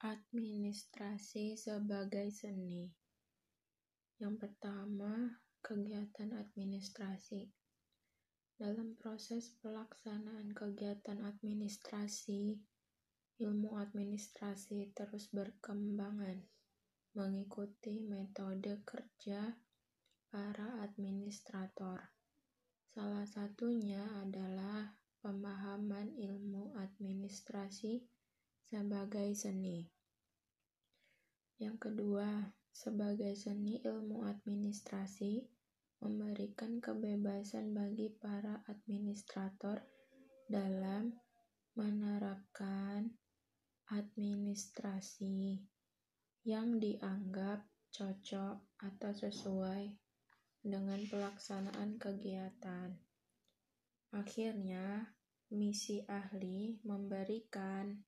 Administrasi sebagai seni. Yang pertama, kegiatan administrasi. Dalam proses pelaksanaan kegiatan administrasi, ilmu administrasi terus berkembangan mengikuti metode kerja para administrator. Salah satunya adalah pemahaman ilmu administrasi sebagai seni. Yang kedua, sebagai seni ilmu administrasi memberikan kebebasan bagi para administrator dalam menerapkan administrasi yang dianggap cocok atau sesuai dengan pelaksanaan kegiatan. Akhirnya, misi ahli memberikan